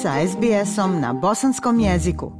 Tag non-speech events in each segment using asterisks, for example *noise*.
sa SBS-om na bosanskom jeziku.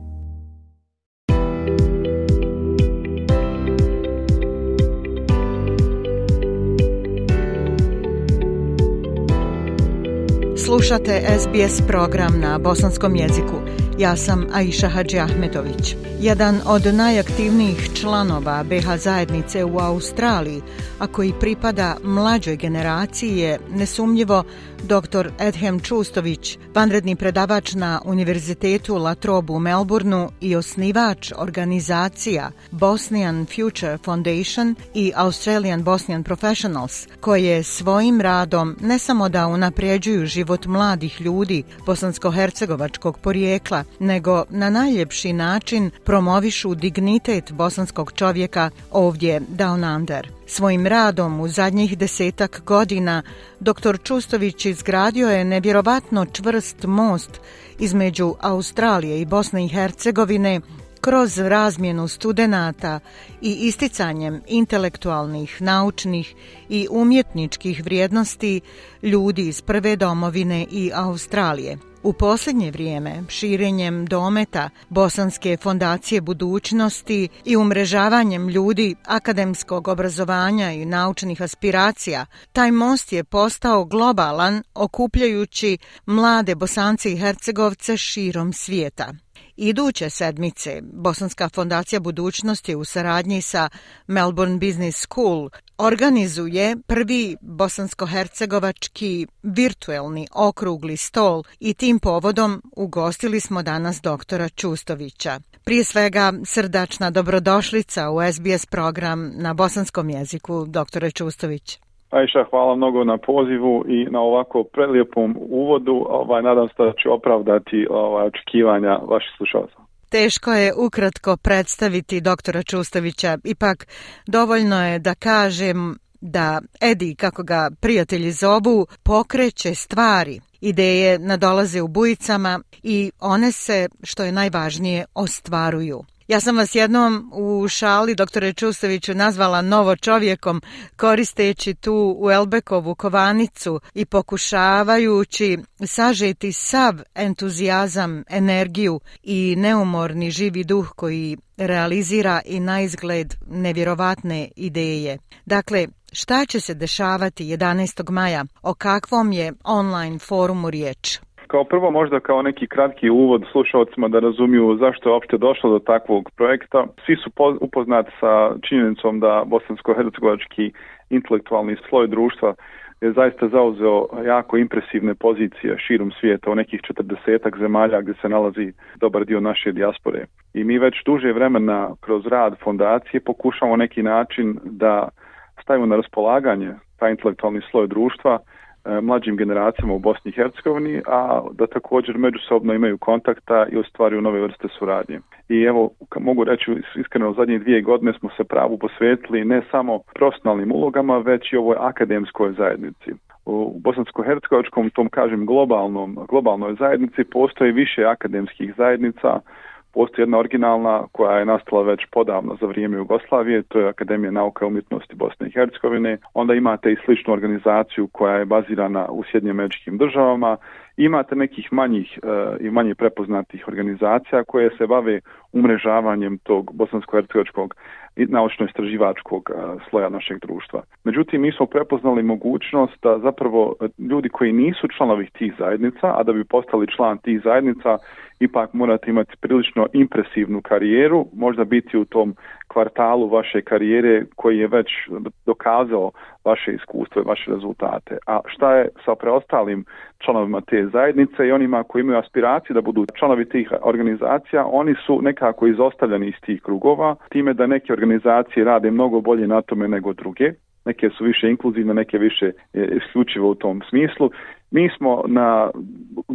Slušate SBS program na bosanskom jeziku. Ja sam Aisha Hadži Ahmetović. Jedan od najaktivnijih članova BH zajednice u Australiji, a koji pripada mlađoj generaciji je nesumnjivo dr. Edhem Čustović, vanredni predavač na Univerzitetu La Trobe u Melbourneu i osnivač organizacija Bosnian Future Foundation i Australian Bosnian Professionals, koje svojim radom ne samo da unapređuju život mladih ljudi bosansko-hercegovačkog porijekla, nego na najljepši način promovišu dignitet bosanskog čovjeka ovdje Down Under. Svojim radom u zadnjih desetak godina dr. Čustović izgradio je nevjerovatno čvrst most između Australije i Bosne i Hercegovine kroz razmjenu studenata i isticanjem intelektualnih, naučnih i umjetničkih vrijednosti ljudi iz prve domovine i Australije – U posljednje vrijeme, širenjem dometa Bosanske fondacije budućnosti i umrežavanjem ljudi akademskog obrazovanja i naučnih aspiracija, taj most je postao globalan, okupljajući mlade Bosance i Hercegovce širom svijeta. Iduće sedmice Bosanska fondacija budućnosti u saradnji sa Melbourne Business School organizuje prvi bosansko-hercegovački virtuelni okrugli stol i tim povodom ugostili smo danas doktora Čustovića. Prije svega srdačna dobrodošlica u SBS program na bosanskom jeziku, doktore Čustović. Ajša, hvala mnogo na pozivu i na ovako prelijepom uvodu. Ovaj, nadam se da ću opravdati ovaj, očekivanja vaših slušalca. Teško je ukratko predstaviti doktora Čustavića, ipak dovoljno je da kažem da Edi, kako ga prijatelji zovu, pokreće stvari. Ideje nadolaze u bujicama i one se, što je najvažnije, ostvaruju. Ja sam vas jednom u šali, doktore Čustoviću, nazvala novo čovjekom, koristeći tu u Elbekovu kovanicu i pokušavajući sažeti sav entuzijazam, energiju i neumorni živi duh koji realizira i na izgled nevjerovatne ideje. Dakle, šta će se dešavati 11. maja? O kakvom je online forumu riječ? Kao prvo možda kao neki kratki uvod slušalcima da razumiju zašto je uopšte došlo do takvog projekta. Svi su upoznati sa činjenicom da bosansko-hercegovački intelektualni sloj društva je zaista zauzeo jako impresivne pozicije širom svijeta u nekih četrdesetak zemalja gdje se nalazi dobar dio naše dijaspore. I mi već duže vremena kroz rad fondacije pokušamo neki način da stavimo na raspolaganje taj intelektualni sloj društva E, mlađim generacijama u Bosni i Hercegovini, a da također međusobno imaju kontakta i ostvaruju nove vrste suradnje. I evo, mogu reći iskreno, u zadnje dvije godine smo se pravu posvetili ne samo profesionalnim ulogama, već i ovoj akademskoj zajednici. U bosansko-hercegovačkom, tom kažem globalnom, globalnoj zajednici, postoji više akademskih zajednica, Postoji jedna originalna koja je nastala već podavno za vrijeme Jugoslavije, to je Akademija nauka i umjetnosti Bosne i Hercegovine. Onda imate i sličnu organizaciju koja je bazirana u Sjednjim američkim državama. Imate nekih manjih e, i manje prepoznatih organizacija koje se bave umrežavanjem tog bosansko-hercegovačkog naučno-istraživačkog sloja našeg društva. Međutim, mi smo prepoznali mogućnost da zapravo e, ljudi koji nisu članovi tih zajednica, a da bi postali član tih zajednica, ipak morate imati prilično impresivnu karijeru, možda biti u tom kvartalu vaše karijere koji je već dokazao vaše iskustvo i vaše rezultate. A šta je sa preostalim članovima te zajednice i onima koji imaju aspiraciju da budu članovi tih organizacija, oni su nekako izostavljeni iz tih krugova, time da neke organizacije rade mnogo bolje na tome nego druge. Neke su više inkluzivne, neke više e, isključivo u tom smislu. Mi smo na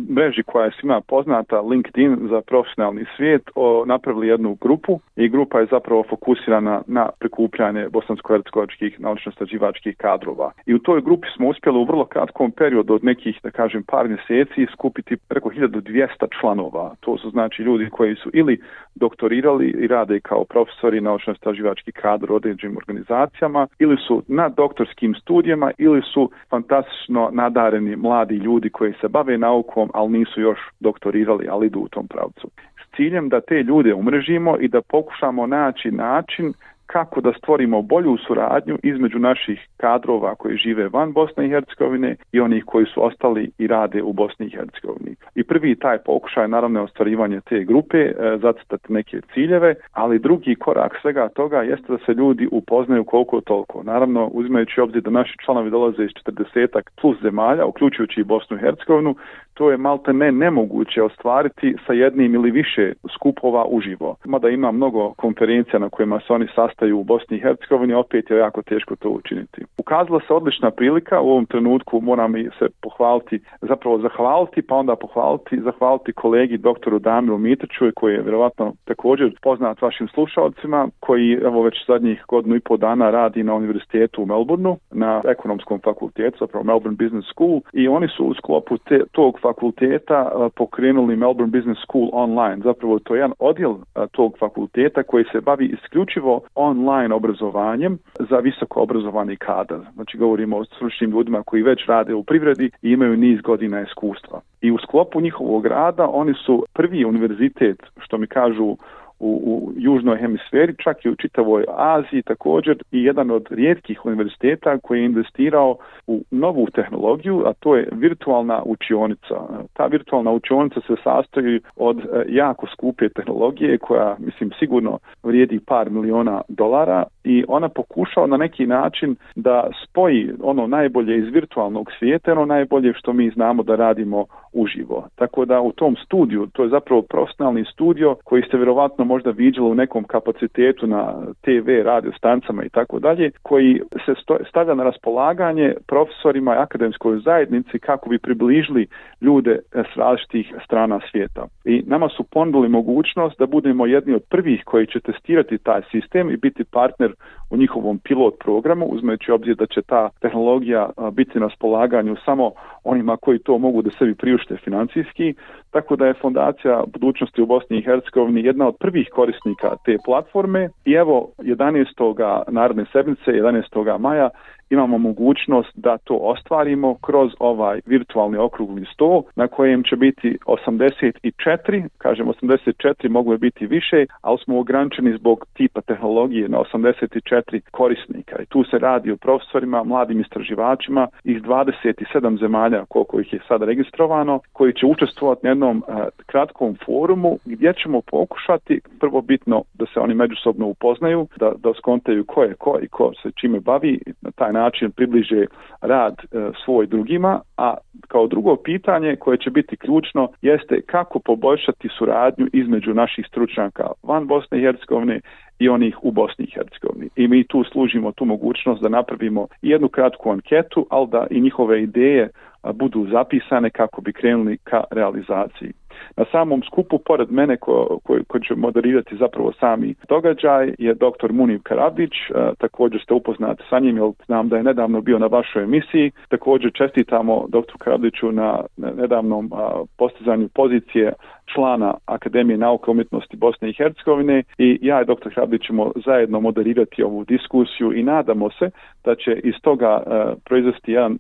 mreži koja je svima poznata, LinkedIn za profesionalni svijet, o, napravili jednu grupu i grupa je zapravo fokusirana na prikupljanje bosansko-hercegovačkih naučno-stađivačkih kadrova. I u toj grupi smo uspjeli u vrlo kratkom periodu od nekih, da kažem, par mjeseci skupiti preko 1200 članova. To su znači ljudi koji su ili doktorirali i rade kao profesori naučno-stađivački kadro u određenim organizacijama, ili su na doktorskim studijama, ili su fantastično nadareni mladi mladi ljudi koji se bave naukom, ali nisu još doktorirali, ali idu u tom pravcu. S ciljem da te ljude umrežimo i da pokušamo naći način kako da stvorimo bolju suradnju između naših kadrova koji žive van Bosne i Hercegovine i onih koji su ostali i rade u Bosni i Hercegovini. I prvi taj pokušaj naravno je ostvarivanje te grupe, e, zacitati neke ciljeve, ali drugi korak svega toga jeste da se ljudi upoznaju koliko toliko. Naravno, uzimajući obzir da naši članovi dolaze iz 40 plus zemalja, uključujući i Bosnu i Hercegovinu, to je malte ne nemoguće ostvariti sa jednim ili više skupova uživo. Mada ima mnogo konferencija na kojima se oni sastaju u Bosni i Hercegovini, opet je jako teško to učiniti. Ukazala se odlična prilika, u ovom trenutku moram i se pohvaliti, zapravo zahvaliti, pa onda pohvaliti, zahvaliti kolegi doktoru Damiru Mitiću, koji je vjerovatno također poznat vašim slušalcima, koji evo već zadnjih godinu i pol dana radi na univerzitetu u Melbourneu, na ekonomskom fakultetu, zapravo Melbourne Business School, i oni su u sklopu te, tog fakulteta eh, pokrenuli Melbourne Business School online. Zapravo to je jedan odjel eh, tog fakulteta koji se bavi isključivo online obrazovanjem za visoko obrazovani kadar. Znači govorimo o stručnim ljudima koji već rade u privredi i imaju niz godina iskustva. I u sklopu njihovog rada oni su prvi univerzitet, što mi kažu u, u južnoj hemisferi, čak i u čitavoj Aziji također i jedan od rijetkih univerziteta koji je investirao u novu tehnologiju, a to je virtualna učionica. Ta virtualna učionica se sastoji od e, jako skupe tehnologije koja, mislim, sigurno vrijedi par miliona dolara i ona pokušao na neki način da spoji ono najbolje iz virtualnog svijeta, ono najbolje što mi znamo da radimo uživo. Tako da u tom studiju, to je zapravo profesionalni studio koji ste vjerovatno možda viđali u nekom kapacitetu na TV, radio stancama i tako dalje, koji se stavlja na raspolaganje profesorima i akademskoj zajednici kako bi približili ljude s različitih strana svijeta. I nama su ponudili mogućnost da budemo jedni od prvih koji će testirati taj sistem i biti partner u njihovom pilot programu, uzmeći obzir da će ta tehnologija biti na raspolaganju samo onima koji to mogu da sebi priušte financijski, tako da je Fondacija budućnosti u Bosni i Hercegovini jedna od prvih korisnika te platforme i evo 11. narodne sedmice, 11. maja, imamo mogućnost da to ostvarimo kroz ovaj virtualni okrugli sto na kojem će biti 84, kažem 84 mogu je biti više, ali smo ograničeni zbog tipa tehnologije na 84 korisnika. I tu se radi o profesorima, mladim istraživačima iz 27 zemalja koliko ih je sada registrovano, koji će učestvovati na jednom uh, kratkom forumu gdje ćemo pokušati prvo bitno da se oni međusobno upoznaju, da, da skontaju ko je ko i ko se čime bavi na taj način približe rad e, svoj drugima, a kao drugo pitanje koje će biti ključno jeste kako poboljšati suradnju između naših stručnjaka van Bosne i Hercegovine i onih u Bosni i Hercegovini. I mi tu služimo tu mogućnost da napravimo jednu kratku anketu, ali da i njihove ideje budu zapisane kako bi krenuli ka realizaciji. Na samom skupu, pored mene ko, ko, ko će moderirati zapravo sami događaj, je dr. Munib Karabić, e, također ste upoznati sa njim, jer znam da je nedavno bio na vašoj emisiji. Također čestitamo dr. Karabiću na nedavnom postizanju pozicije člana Akademije nauke umjetnosti Bosne i Hercegovine i ja i dr. Hrabić ćemo zajedno moderirati ovu diskusiju i nadamo se da će iz toga e, proizvesti jedan e,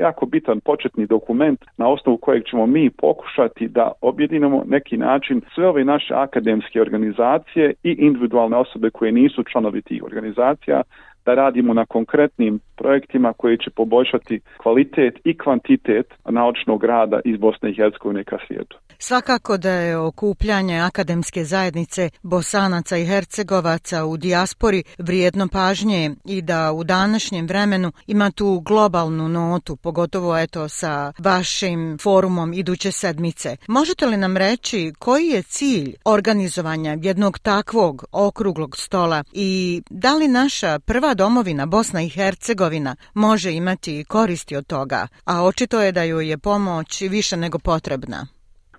jako bitan početni dokument na osnovu kojeg ćemo mi pokušati da objedinimo neki način sve ove naše akademske organizacije i individualne osobe koje nisu članovi tih organizacija da radimo na konkretnim projektima koji će poboljšati kvalitet i kvantitet naučnog rada iz Bosne i Hercegovine ka svijetu. Svakako da je okupljanje akademske zajednice Bosanaca i Hercegovaca u dijaspori vrijedno pažnje i da u današnjem vremenu ima tu globalnu notu, pogotovo eto sa vašim forumom iduće sedmice. Možete li nam reći koji je cilj organizovanja jednog takvog okruglog stola i da li naša prva domovina Bosna i Hercegovina može imati koristi od toga, a očito je da joj je pomoć više nego potrebna?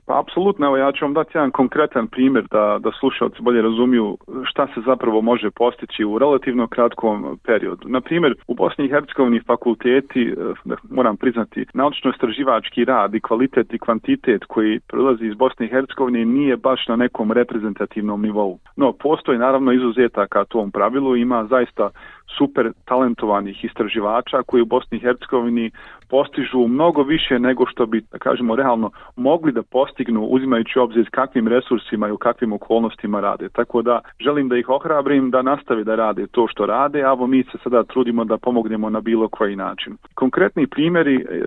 Pa apsolutno, evo ja ću vam dati jedan konkretan primjer da, da slušalci bolje razumiju šta se zapravo može postići u relativno kratkom periodu. Na primjer, u Bosni i Hercegovini fakulteti, eh, moram priznati, naučno-istraživački rad i kvalitet i kvantitet koji prolazi iz Bosne i Hercegovine nije baš na nekom reprezentativnom nivou. No, postoji naravno izuzetaka tom pravilu, ima zaista super talentovanih istraživača koji u Bosni i Hercegovini postižu mnogo više nego što bi, da kažemo, realno mogli da postignu uzimajući obzir s kakvim resursima i u kakvim okolnostima rade. Tako da želim da ih ohrabrim da nastave da rade to što rade, a mi se sada trudimo da pomognemo na bilo koji način. Konkretni primjeri, e,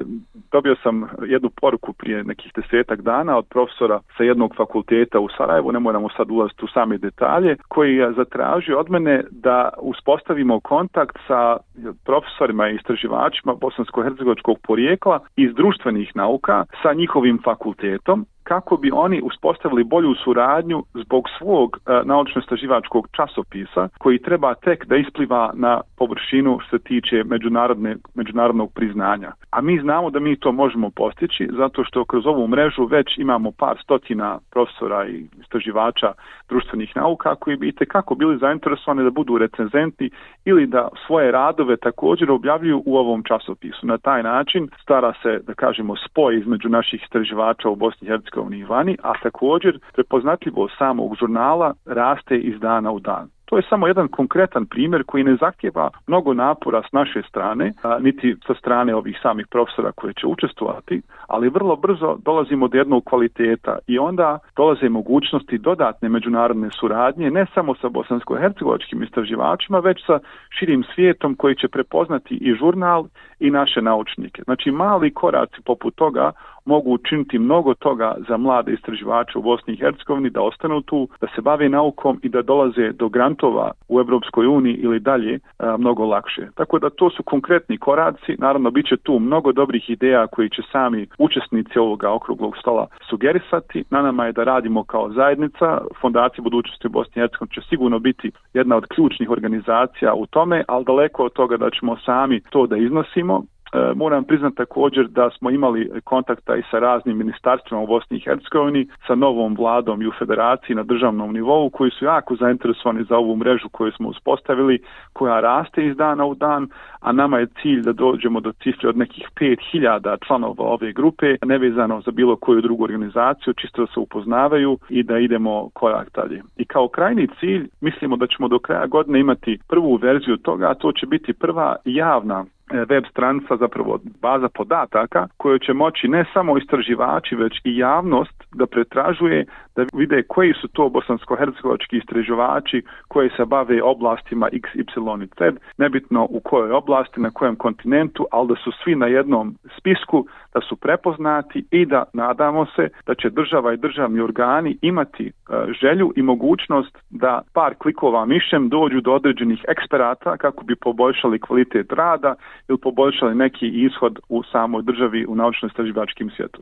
dobio sam jednu poruku prije nekih desetak dana od profesora sa jednog fakulteta u Sarajevu, ne moramo sad ulaziti u same detalje, koji je zatražio od mene da uspostavimo kontakt sa profesorima i istraživačima bosansko-hercegovačkog porijekla iz društvenih nauka sa njihovim fakultetom kako bi oni uspostavili bolju suradnju zbog svog e, naučno-istraživačkog časopisa koji treba tek da ispliva na površinu što se tiče međunarodne, međunarodnog priznanja. A mi znamo da mi to možemo postići zato što kroz ovu mrežu već imamo par stotina profesora i istraživača društvenih nauka koji bi kako bili zainteresovani da budu recenzenti ili da svoje radove također objavljuju u ovom časopisu. Na taj način stara se, da kažemo, spoj između naših istraživača u Bosni i Hercegovini i vani, a također prepoznatljivo samog žurnala raste iz dana u dan. To je samo jedan konkretan primjer koji ne zahtjeva mnogo napora s naše strane, niti sa strane ovih samih profesora koji će učestvovati, ali vrlo brzo dolazimo do jednog kvaliteta i onda dolaze mogućnosti dodatne međunarodne suradnje, ne samo sa bosansko-hercegovačkim istraživačima, već sa širim svijetom koji će prepoznati i žurnal i naše naučnike. Znači mali koraci poput toga mogu učiniti mnogo toga za mlade istraživače u Bosni i Hercegovini da ostanu tu, da se bave naukom i da dolaze do grantova u Europskoj uniji ili dalje a, mnogo lakše. Tako da to su konkretni koraci, naravno bit će tu mnogo dobrih ideja koji će sami učesnici ovoga okruglog stola sugerisati. Na nama je da radimo kao zajednica, Fondacija budućnosti u Bosni i Hercegovini će sigurno biti jedna od ključnih organizacija u tome, ali daleko od toga da ćemo sami to da iznosimo, E, moram priznati također da smo imali kontakta i sa raznim ministarstvima u Bosni i Hercegovini, sa novom vladom i u federaciji na državnom nivou koji su jako zainteresovani za ovu mrežu koju smo uspostavili, koja raste iz dana u dan, a nama je cilj da dođemo do cifre od nekih 5000 članova ove grupe, nevezano za bilo koju drugu organizaciju, čisto da se upoznavaju i da idemo korak dalje. I kao krajni cilj mislimo da ćemo do kraja godine imati prvu verziju toga, a to će biti prva javna E, web stranica, zapravo baza podataka koju će moći ne samo istraživači, već i javnost da pretražuje, da vide koji su to bosansko-hercegovački istraživači koji se bave oblastima X, Y i Z, nebitno u kojoj oblasti, na kojem kontinentu, ali da su svi na jednom spisku, da su prepoznati i da nadamo se da će država i državni organi imati e, želju i mogućnost da par klikova mišem dođu do određenih eksperata kako bi poboljšali kvalitet rada ili poboljšali neki ishod u samoj državi u naučno-istraživačkim svijetu.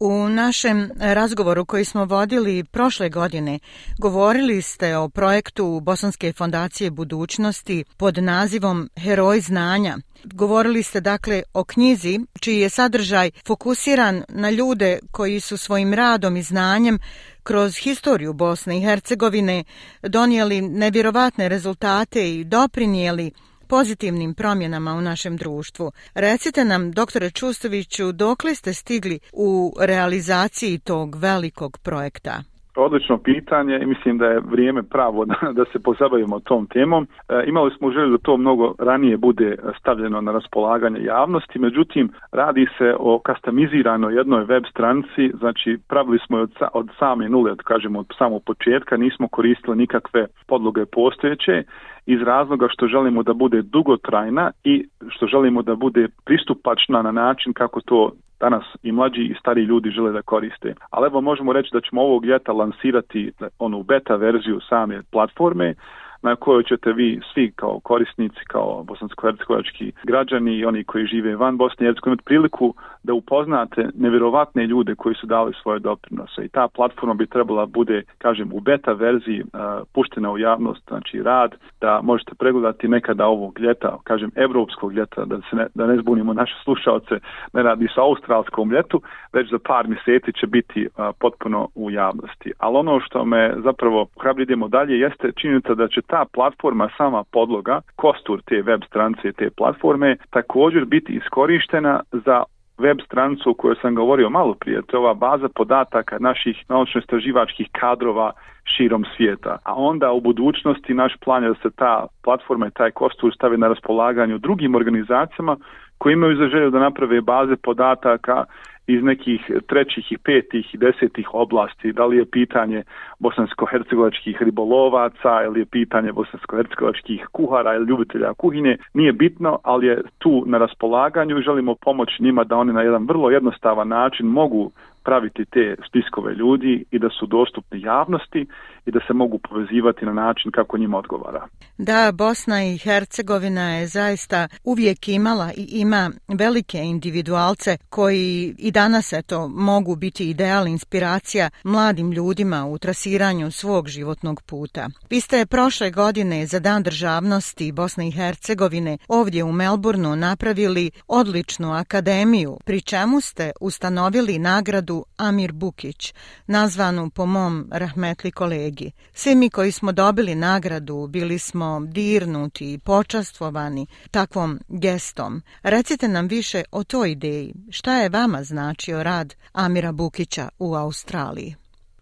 U našem razgovoru koji smo vodili prošle godine govorili ste o projektu Bosanske fondacije budućnosti pod nazivom Heroj znanja. Govorili ste dakle o knjizi čiji je sadržaj fokusiran na ljude koji su svojim radom i znanjem kroz historiju Bosne i Hercegovine donijeli nevjerovatne rezultate i doprinijeli pozitivnim promjenama u našem društvu. Recite nam, doktore Čustoviću, dokle ste stigli u realizaciji tog velikog projekta? Odlično pitanje i mislim da je vrijeme pravo *laughs* da, da se pozabavimo tom temom. E, imali smo želju da to mnogo ranije bude stavljeno na raspolaganje javnosti, međutim radi se o kastamiziranoj jednoj web stranici, znači pravili smo je od, od same nule, od, kažemo od samog početka, nismo koristili nikakve podloge postojeće iz razloga što želimo da bude dugotrajna i što želimo da bude pristupačna na način kako to danas i mlađi i stari ljudi žele da koriste. Ali evo možemo reći da ćemo ovog ljeta lansirati onu beta verziju same platforme, na kojoj ćete vi svi kao korisnici, kao bosansko-hercegovački građani i oni koji žive van Bosne i Hercegovine imati priliku da upoznate nevjerovatne ljude koji su dali svoje doprinose. I ta platforma bi trebala bude, kažem, u beta verziji uh, puštena u javnost, znači rad, da možete pregledati nekada ovog ljeta, kažem, evropskog ljeta, da, se ne, da ne zbunimo naše slušalce, ne radi sa australskom ljetu, već za par mjeseci će biti uh, potpuno u javnosti. Ali ono što me zapravo, hrabri idemo dalje, jeste činjenica da će ta platforma sama podloga, kostur te web stranice te platforme, također biti iskorištena za web stranicu o kojoj sam govorio malo prije, to je ova baza podataka naših naučno-istraživačkih kadrova širom svijeta. A onda u budućnosti naš plan je da se ta platforma i taj kostur stavi na raspolaganju drugim organizacijama koji imaju za želju da naprave baze podataka iz nekih trećih i petih i desetih oblasti, da li je pitanje bosansko-hercegovačkih ribolovaca ili je pitanje bosansko-hercegovačkih kuhara ili ljubitelja kuhinje, nije bitno, ali je tu na raspolaganju i želimo pomoći njima da oni na jedan vrlo jednostavan način mogu praviti te spiskove ljudi i da su dostupni javnosti i da se mogu povezivati na način kako njima odgovara. Da, Bosna i Hercegovina je zaista uvijek imala i ima velike individualce koji i danas eto mogu biti ideal inspiracija mladim ljudima u trasiranju svog životnog puta. Vi ste prošle godine za Dan državnosti Bosne i Hercegovine ovdje u Melbourneu napravili odličnu akademiju, pri čemu ste ustanovili nagradu Amir Bukić, nazvanu po mom rahmetli kolegi. Svi mi koji smo dobili nagradu bili smo dirnuti i počastvovani takvom gestom. Recite nam više o toj ideji. Šta je vama značio rad Amira Bukića u Australiji?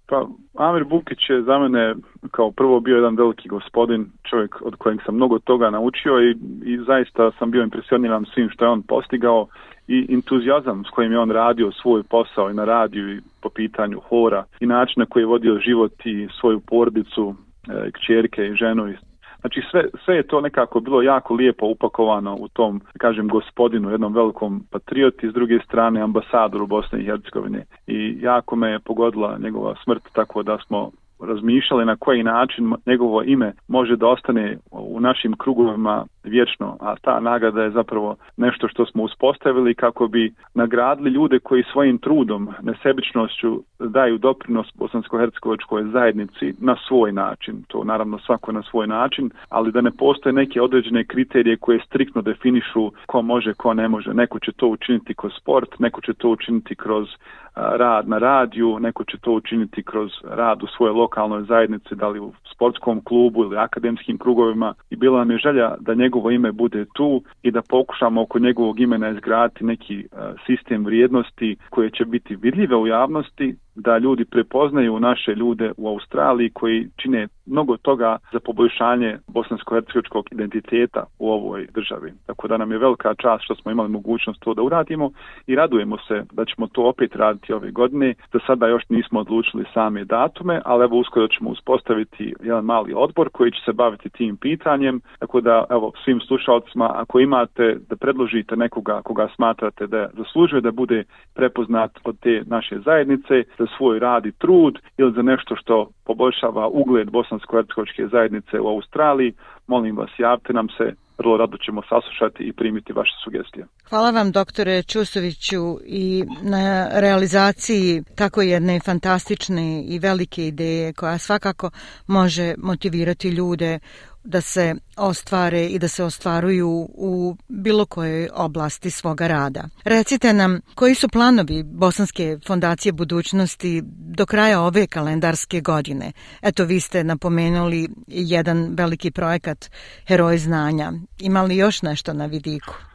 Pa, Amir Bukić je za mene kao prvo bio jedan veliki gospodin, čovjek od kojeg sam mnogo toga naučio i, i zaista sam bio impresioniran svim što je on postigao i entuzijazam s kojim je on radio svoj posao i na radiju i po pitanju hora i način na koji je vodio život i svoju porodicu, e, kćerke i ženu. Znači sve, sve je to nekako bilo jako lijepo upakovano u tom, kažem, gospodinu, jednom velikom patrioti, s druge strane ambasadoru Bosne i Hercegovine. I jako me je pogodila njegova smrt, tako da smo razmišljali na koji način njegovo ime može da ostane u našim krugovima vječno, a ta nagrada je zapravo nešto što smo uspostavili kako bi nagradili ljude koji svojim trudom, nesebičnošću daju doprinos bosansko-hercegovačkoj zajednici na svoj način. To naravno svako na svoj način, ali da ne postoje neke određene kriterije koje striktno definišu ko može, ko ne može. Neko će to učiniti kroz sport, neko će to učiniti kroz rad na radiju, neko će to učiniti kroz rad u svojoj lokalnoj zajednici, da li u sportskom klubu ili akademskim krugovima. I bila nam je želja da njegovo ime bude tu i da pokušamo oko njegovog imena izgraditi neki sistem vrijednosti koje će biti vidljive u javnosti, da ljudi prepoznaju naše ljude u Australiji koji čine mnogo toga za poboljšanje bosansko-hercegovačkog identiteta u ovoj državi. Tako da nam je velika čast što smo imali mogućnost to da uradimo i radujemo se da ćemo to opet raditi ove godine. Za sada još nismo odlučili same datume, ali evo uskoro ćemo uspostaviti jedan mali odbor koji će se baviti tim pitanjem. Tako da evo svim slušalcima ako imate da predložite nekoga koga smatrate da zaslužuje da bude prepoznat od te naše zajednice, za svoj rad i trud ili za nešto što poboljšava ugled bosansko-hercegovačke zajednice u Australiji, molim vas javite nam se, vrlo rado ćemo saslušati i primiti vaše sugestije. Hvala vam doktore Čusoviću i na realizaciji tako jedne fantastične i velike ideje koja svakako može motivirati ljude da se ostvare i da se ostvaruju u bilo kojoj oblasti svoga rada. Recite nam koji su planovi Bosanske fondacije budućnosti do kraja ove kalendarske godine. Eto vi ste napomenuli jedan veliki projekat Heroj znanja. Ima li još nešto na vidiku?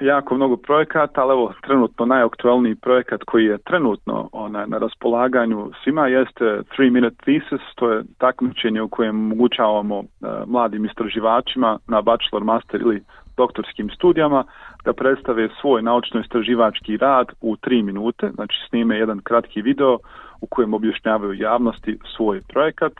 Jako mnogo projekata, ali evo trenutno najaktualniji projekat koji je trenutno ona, na raspolaganju svima jeste 3 Minute Thesis, to je takmičenje u kojem omogućavamo e, mladim istraživačima na bachelor, master ili doktorskim studijama da predstave svoj naučno-istraživački rad u 3 minute, znači snime jedan kratki video u kojem objašnjavaju javnosti svoj projekat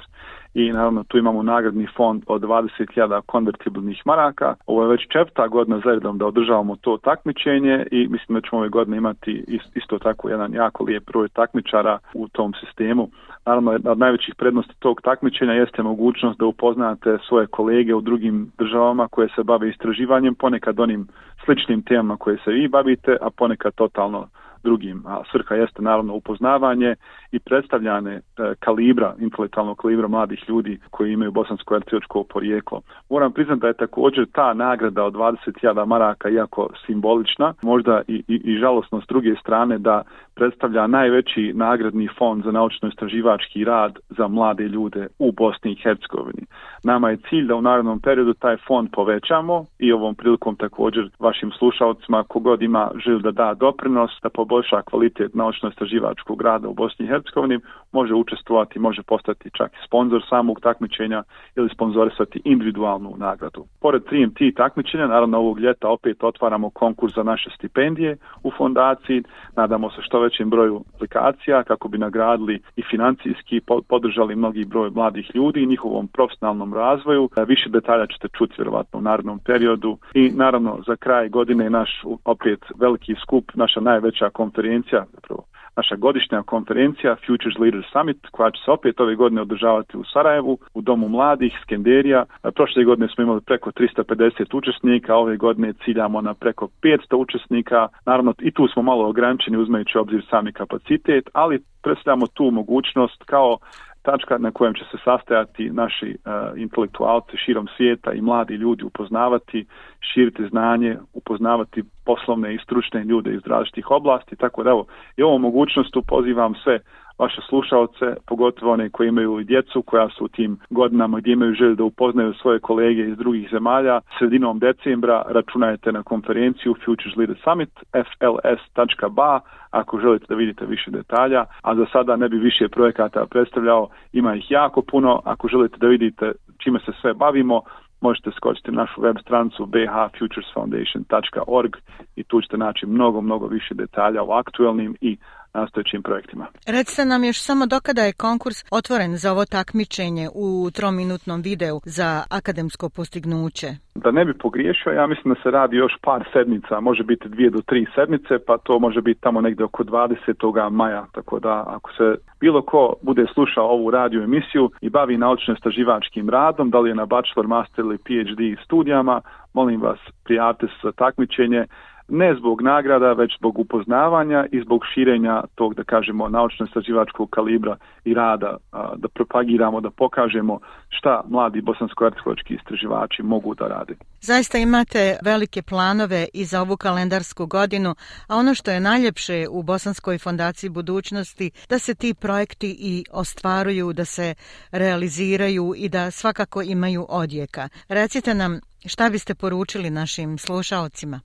i naravno tu imamo nagradni fond od 20.000 konvertibilnih maraka. Ovo je već četvrta godina zaredom da održavamo to takmičenje i mislim da ćemo ove godine imati isto tako jedan jako lijep broj takmičara u tom sistemu. Naravno, od najvećih prednosti tog takmičenja jeste mogućnost da upoznate svoje kolege u drugim državama koje se bave istraživanjem, ponekad onim sličnim temama koje se vi bavite, a ponekad totalno drugim. A svrha jeste naravno upoznavanje i predstavljane e, kalibra, intelektualnog kalibra mladih ljudi koji imaju bosansko-hercegovačko porijeklo. Moram priznati da je također ta nagrada od 20.000 maraka, iako simbolična, možda i, i, i žalosno s druge strane da predstavlja najveći nagradni fond za naučno-istraživački rad za mlade ljude u Bosni i Hercegovini. Nama je cilj da u narodnom periodu taj fond povećamo i ovom prilikom također vašim slušalcima kogod ima želju da da doprinos, da poboljša kvalitet naučno-istraživačkog rada u Bosni i Hercegovini, može učestvovati, može postati čak i sponsor samog takmičenja ili sponzorisati individualnu nagradu. Pored 3MT takmičenja, naravno ovog ljeta opet otvaramo konkurs za naše stipendije u fondaciji. Nadamo se što većem broju aplikacija kako bi nagradili i financijski podržali mnogi broj mladih ljudi i njihovom profesionalnom razvoju. E, više detalja ćete čuti vjerovatno u narednom periodu i naravno za kraj godine naš opet veliki skup, naša najveća konferencija, zapravo naša godišnja konferencija Futures Leaders Summit koja će se opet ove godine održavati u Sarajevu, u Domu mladih, Skenderija. Prošle godine smo imali preko 350 učesnika, ove godine ciljamo na preko 500 učesnika. Naravno i tu smo malo ograničeni uzmejući obzir sami kapacitet, ali predstavljamo tu mogućnost kao tačka na kojem će se sastajati naši uh, intelektualci širom svijeta i mladi ljudi upoznavati, širiti znanje, upoznavati poslovne i stručne ljude iz različitih oblasti, tako da evo, i ovom mogućnostu pozivam sve vaše slušalce, pogotovo one koji imaju djecu koja su u tim godinama gdje imaju želju da upoznaju svoje kolege iz drugih zemalja. Sredinom decembra računajte na konferenciju Futures Leader Summit fls.ba ako želite da vidite više detalja, a za sada ne bi više projekata predstavljao, ima ih jako puno. Ako želite da vidite čime se sve bavimo, možete skočiti na našu web stranicu bhfuturesfoundation.org i tu ćete naći mnogo, mnogo više detalja o aktuelnim i nastojećim projektima. Recite nam još samo dokada je konkurs otvoren za ovo takmičenje u trominutnom videu za akademsko postignuće? Da ne bi pogriješio, ja mislim da se radi još par sedmica, može biti dvije do tri sedmice, pa to može biti tamo negdje oko 20. maja, tako da ako se bilo ko bude slušao ovu radio emisiju i bavi naučno-staživačkim radom, da li je na bachelor, master ili PhD studijama, molim vas prijavite se za takmičenje, ne zbog nagrada, već zbog upoznavanja i zbog širenja tog, da kažemo, naučno-istraživačkog kalibra i rada, da propagiramo, da pokažemo šta mladi bosansko-ercegovački istraživači mogu da rade. Zaista imate velike planove i za ovu kalendarsku godinu, a ono što je najljepše u Bosanskoj fondaciji budućnosti, da se ti projekti i ostvaruju, da se realiziraju i da svakako imaju odjeka. Recite nam šta biste poručili našim slušalcima?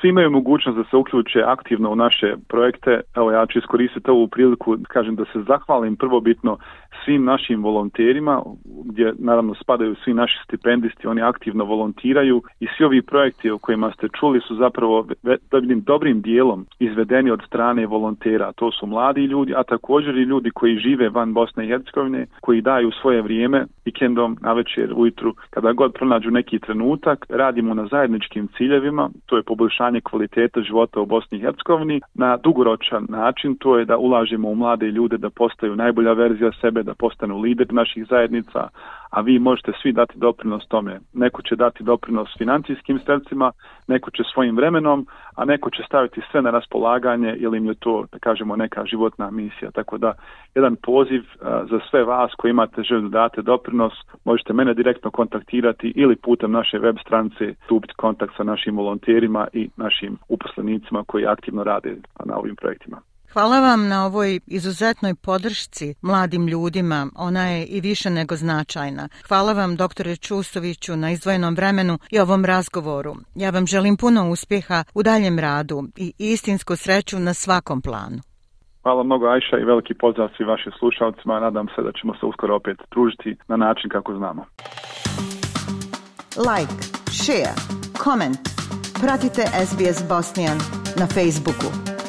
Svi imaju mogućnost da se uključe aktivno u naše projekte. Evo ja ću iskoristiti ovu priliku, kažem da se zahvalim prvobitno svim našim volonterima, gdje naravno spadaju svi naši stipendisti, oni aktivno volontiraju i svi ovi projekti o kojima ste čuli su zapravo dobrim, dobrim dijelom izvedeni od strane volontera. To su mladi ljudi, a također i ljudi koji žive van Bosne i Hercegovine, koji daju svoje vrijeme, vikendom, na večer, ujutru, kada god pronađu neki trenutak, radimo na zajedničkim ciljevima, to je poboljšanje kvaliteta života u Bosni i Hercegovini, na dugoročan način, to je da ulažemo u mlade ljude da postaju najbolja verzija sebe, da postanu lider naših zajednica, a vi možete svi dati doprinos tome. Neko će dati doprinos financijskim sredstvima, neko će svojim vremenom, a neko će staviti sve na raspolaganje ili im je to, da kažemo, neka životna misija. Tako da, jedan poziv a, za sve vas koji imate želju da date doprinos, možete mene direktno kontaktirati ili putem naše web stranice stupiti kontakt sa našim volonterima i našim uposlenicima koji aktivno rade na ovim projektima. Hvala vam na ovoj izuzetnoj podršci mladim ljudima, ona je i više nego značajna. Hvala vam, doktore Čustoviću, na izdvojenom vremenu i ovom razgovoru. Ja vam želim puno uspjeha u daljem radu i istinsku sreću na svakom planu. Hvala mnogo Ajša i veliki pozdrav svi vašim slušalcima. Nadam se da ćemo se uskoro opet družiti na način kako znamo. Like, share, comment. Pratite SBS Bosnian na Facebooku.